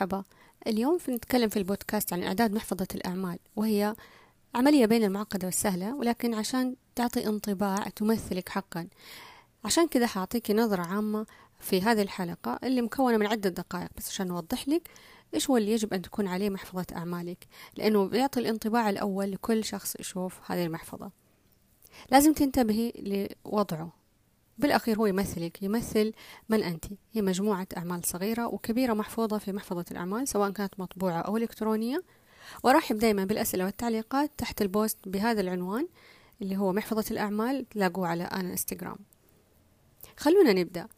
مرحبا. اليوم نتكلم في البودكاست عن إعداد محفظة الأعمال وهي عملية بين المعقدة والسهلة ولكن عشان تعطي انطباع تمثلك حقا. عشان كذا حأعطيك نظرة عامة في هذه الحلقة اللي مكونة من عدة دقائق بس عشان نوضح لك إيش هو اللي يجب أن تكون عليه محفظة أعمالك لأنه بيعطي الانطباع الأول لكل شخص يشوف هذه المحفظة. لازم تنتبهي لوضعه. بالأخير هو يمثلك يمثل من أنت. هي مجموعة أعمال صغيرة وكبيرة محفوظة في محفظة الأعمال سواء كانت مطبوعة أو إلكترونية. ورحب دايما بالأسئلة والتعليقات تحت البوست بهذا العنوان اللي هو محفظة الأعمال تلاقوه على أنا إنستغرام. خلونا نبدأ.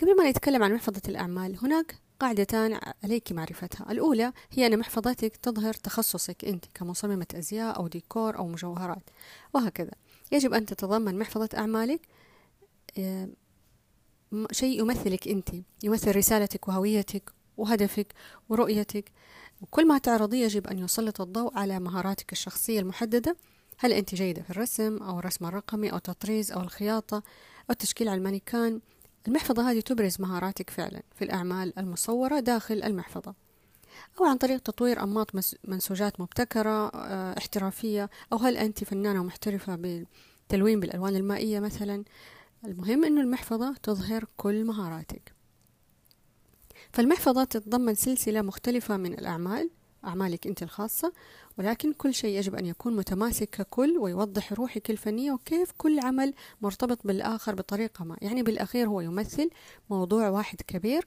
قبل ما نتكلم عن محفظة الأعمال هناك قاعدتان عليك معرفتها. الأولى هي أن محفظتك تظهر تخصصك أنت كمصممة أزياء أو ديكور أو مجوهرات وهكذا. يجب أن تتضمن محفظة أعمالك شيء يمثلك أنت يمثل رسالتك وهويتك وهدفك ورؤيتك. وكل ما تعرضي يجب أن يسلط الضوء على مهاراتك الشخصية المحددة. هل أنت جيدة في الرسم أو الرسم الرقمي أو التطريز أو الخياطة أو التشكيل على المانيكان؟ المحفظة هذه تبرز مهاراتك فعلا في الأعمال المصورة داخل المحفظة. أو عن طريق تطوير أنماط منسوجات مبتكرة آه، احترافية. أو هل أنت فنانة محترفة بالتلوين بالألوان المائية مثلا؟ المهم أنه المحفظة تظهر كل مهاراتك. فالمحفظة تتضمن سلسلة مختلفة من الأعمال أعمالك أنت الخاصة ولكن كل شيء يجب أن يكون متماسك ككل ويوضح روحك الفنية وكيف كل عمل مرتبط بالآخر بطريقة ما. يعني بالأخير هو يمثل موضوع واحد كبير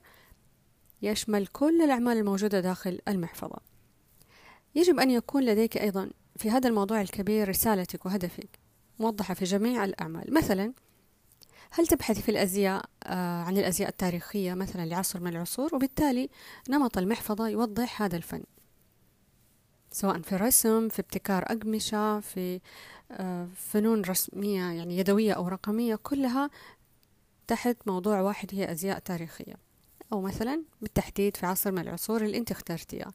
يشمل كل الأعمال الموجودة داخل المحفظة. يجب أن يكون لديك أيضا في هذا الموضوع الكبير رسالتك وهدفك موضحة في جميع الأعمال. مثلا هل تبحث في الأزياء آه، عن الأزياء التاريخية مثلا لعصر من العصور؟ وبالتالي نمط المحفظة يوضح هذا الفن. سواء في الرسم في ابتكار أقمشة في آه، فنون رسمية يعني يدوية أو رقمية كلها تحت موضوع واحد هي أزياء تاريخية. أو مثلا بالتحديد في عصر من العصور اللي أنت اخترتيها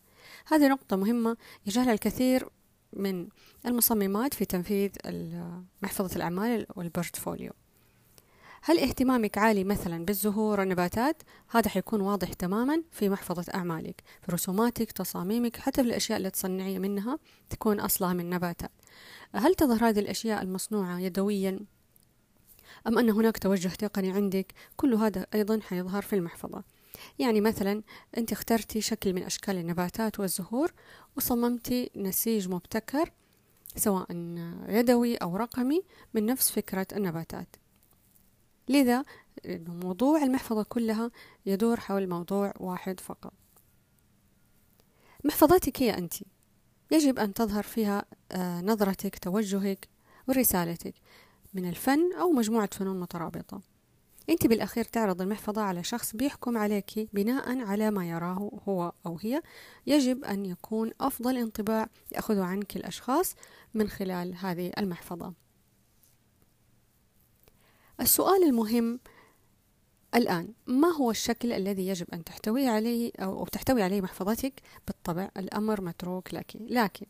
هذه نقطة مهمة يجهلها الكثير من المصممات في تنفيذ محفظة الأعمال والبورتفوليو هل اهتمامك عالي مثلا بالزهور والنباتات؟ هذا حيكون واضح تماما في محفظة أعمالك في رسوماتك تصاميمك حتى في الأشياء اللي تصنعي منها تكون أصلها من نباتات. هل تظهر هذه الأشياء المصنوعة يدويا؟ أم أن هناك توجه تقني عندك؟ كل هذا أيضا حيظهر في المحفظة. يعني مثلا أنت اخترتي شكل من أشكال النباتات والزهور وصممتي نسيج مبتكر سواء يدوي أو رقمي من نفس فكرة النباتات. لذا موضوع المحفظة كلها يدور حول موضوع واحد فقط. محفظتك هي أنت. يجب أن تظهر فيها آه، نظرتك توجهك ورسالتك من الفن أو مجموعة فنون مترابطة. أنت بالأخير تعرض المحفظة على شخص بيحكم عليك بناء على ما يراه هو أو هي. يجب أن يكون أفضل انطباع يأخذه عنك الأشخاص من خلال هذه المحفظة. السؤال المهم الآن ما هو الشكل الذي يجب أن تحتوي عليه أو تحتوي عليه محفظتك؟ بالطبع الأمر متروك لك لكن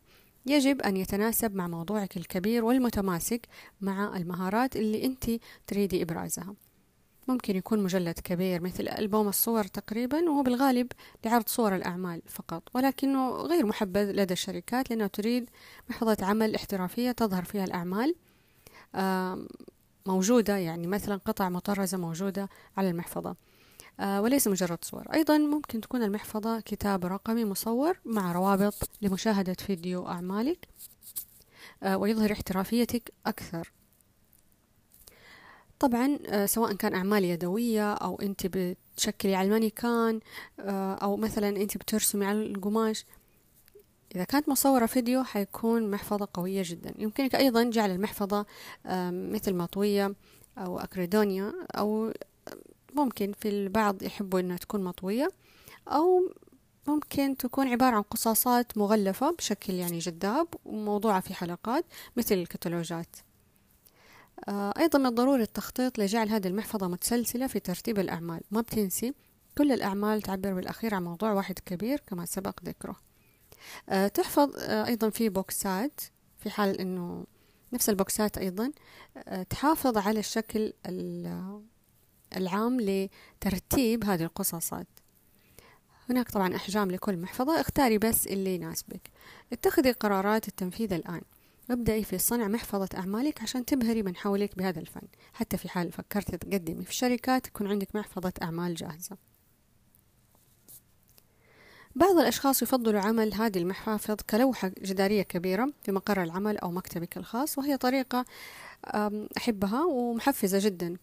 يجب أن يتناسب مع موضوعك الكبير والمتماسك مع المهارات اللي أنت تريدي إبرازها. ممكن يكون مجلد كبير مثل ألبوم الصور تقريبا وهو بالغالب لعرض صور الأعمال فقط ولكنه غير محبذ لدى الشركات لأنها تريد محفظة عمل احترافية تظهر فيها الأعمال. موجودة يعني مثلا قطع مطرزة موجودة على المحفظة. آه وليس مجرد صور. أيضا ممكن تكون المحفظة كتاب رقمي مصور مع روابط لمشاهدة فيديو أعمالك آه ويظهر احترافيتك أكثر. طبعا آه سواء كان أعمال يدوية أو أنت بتشكلي على المانيكان أو مثلا أنت بترسمي على القماش إذا كانت مصورة فيديو حيكون محفظة قوية جدا. يمكنك أيضا جعل المحفظة مثل مطوية أو أكريدونيا أو ممكن في البعض يحبوا أنها تكون مطوية أو ممكن تكون عبارة عن قصاصات مغلفة بشكل يعني جذاب وموضوعة في حلقات مثل الكتالوجات. آه، أيضا من الضروري التخطيط لجعل هذه المحفظة متسلسلة في ترتيب الأعمال. ما بتنسي كل الأعمال تعبر بالأخير عن موضوع واحد كبير كما سبق ذكره. تحفظ آه، أيضا في بوكسات في حال أنه نفس البوكسات أيضا آه، تحافظ على الشكل العام لترتيب هذه القصصات. هناك طبعا أحجام لكل محفظة اختاري بس اللي يناسبك. اتخذي قرارات التنفيذ الآن. وابدأي في صنع محفظة أعمالك عشان تبهري من حولك بهذا الفن. حتى في حال فكرت تقدمي في شركات يكون عندك محفظة أعمال جاهزة. بعض الأشخاص يفضلوا عمل هذه المحافظ كلوحة جدارية كبيرة في مقر العمل أو مكتبك الخاص وهي طريقة أحبها ومحفزة جدا.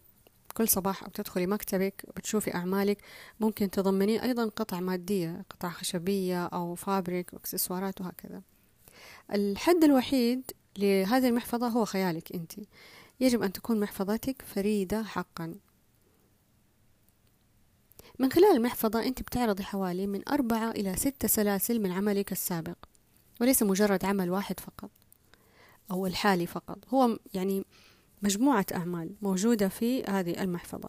كل صباح أو تدخلي مكتبك بتشوفي أعمالك ممكن تضمني أيضا قطع مادية قطع خشبية أو فابريك وإكسسوارات وهكذا. الحد الوحيد لهذه المحفظة هو خيالك أنت. يجب أن تكون محفظتك فريدة حقا. من خلال المحفظة أنت بتعرضي حوالي من أربعة إلى ستة سلاسل من عملك السابق وليس مجرد عمل واحد فقط أو الحالي فقط هو يعني مجموعة أعمال موجودة في هذه المحفظة.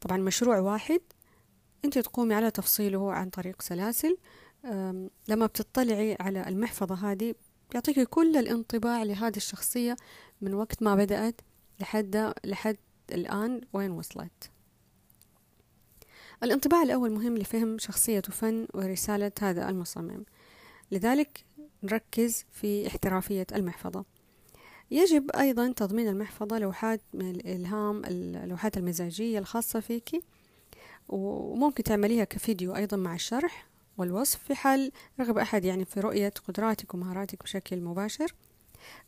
طبعا مشروع واحد أنت تقومي على تفصيله عن طريق سلاسل لما بتطلعي على المحفظة هذه بيعطيكي كل الانطباع لهذه الشخصية من وقت ما بدأت لحد لحد الآن وين وصلت. الانطباع الأول مهم لفهم شخصية فن ورسالة هذا المصمم. لذلك نركز في احترافية المحفظة. يجب أيضا تضمين المحفظة لوحات من الإلهام اللوحات المزاجية الخاصة فيك وممكن تعمليها كفيديو أيضا مع الشرح والوصف في حال رغب أحد يعني في رؤية قدراتك ومهاراتك بشكل مباشر.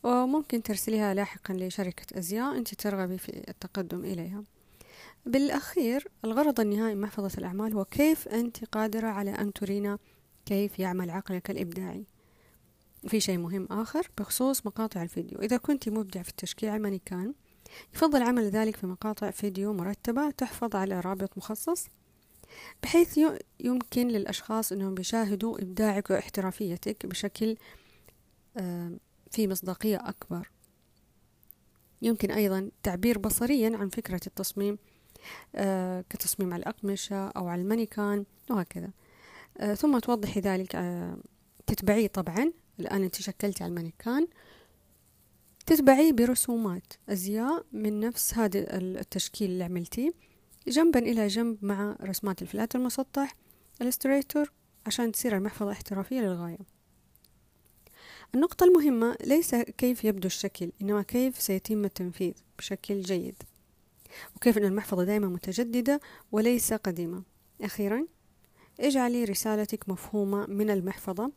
وممكن ترسليها لاحقا لشركة أزياء أنت ترغبي في التقدم إليها. بالأخير الغرض النهائي من محفظة الأعمال هو كيف أنت قادرة على أن ترينا كيف يعمل عقلك الإبداعي. في شيء مهم آخر بخصوص مقاطع الفيديو. إذا كنت مبدع في التشكيع المانيكان يفضل عمل ذلك في مقاطع فيديو مرتبة تحفظ على رابط مخصص بحيث يمكن للأشخاص أنهم يشاهدوا إبداعك واحترافيتك بشكل في مصداقية أكبر. يمكن أيضا تعبير بصريا عن فكرة التصميم كتصميم على الأقمشة أو على المانيكان وهكذا. آه، ثم توضحي ذلك آه، تتبعيه طبعا. الآن أنت شكلتي على المانيكان. تتبعيه برسومات أزياء من نفس هذا التشكيل اللي عملتيه جنبا إلى جنب مع رسمات ال flat المسطح ال Illustrator عشان تصير المحفظة احترافية للغاية. النقطة المهمة ليس كيف يبدو الشكل إنما كيف سيتم التنفيذ بشكل جيد. وكيف أن المحفظة دائما متجددة وليس قديمة. أخيرا اجعلي رسالتك مفهومة من المحفظة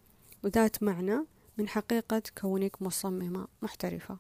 وذات معنى من حقيقة كونك مصممة محترفة.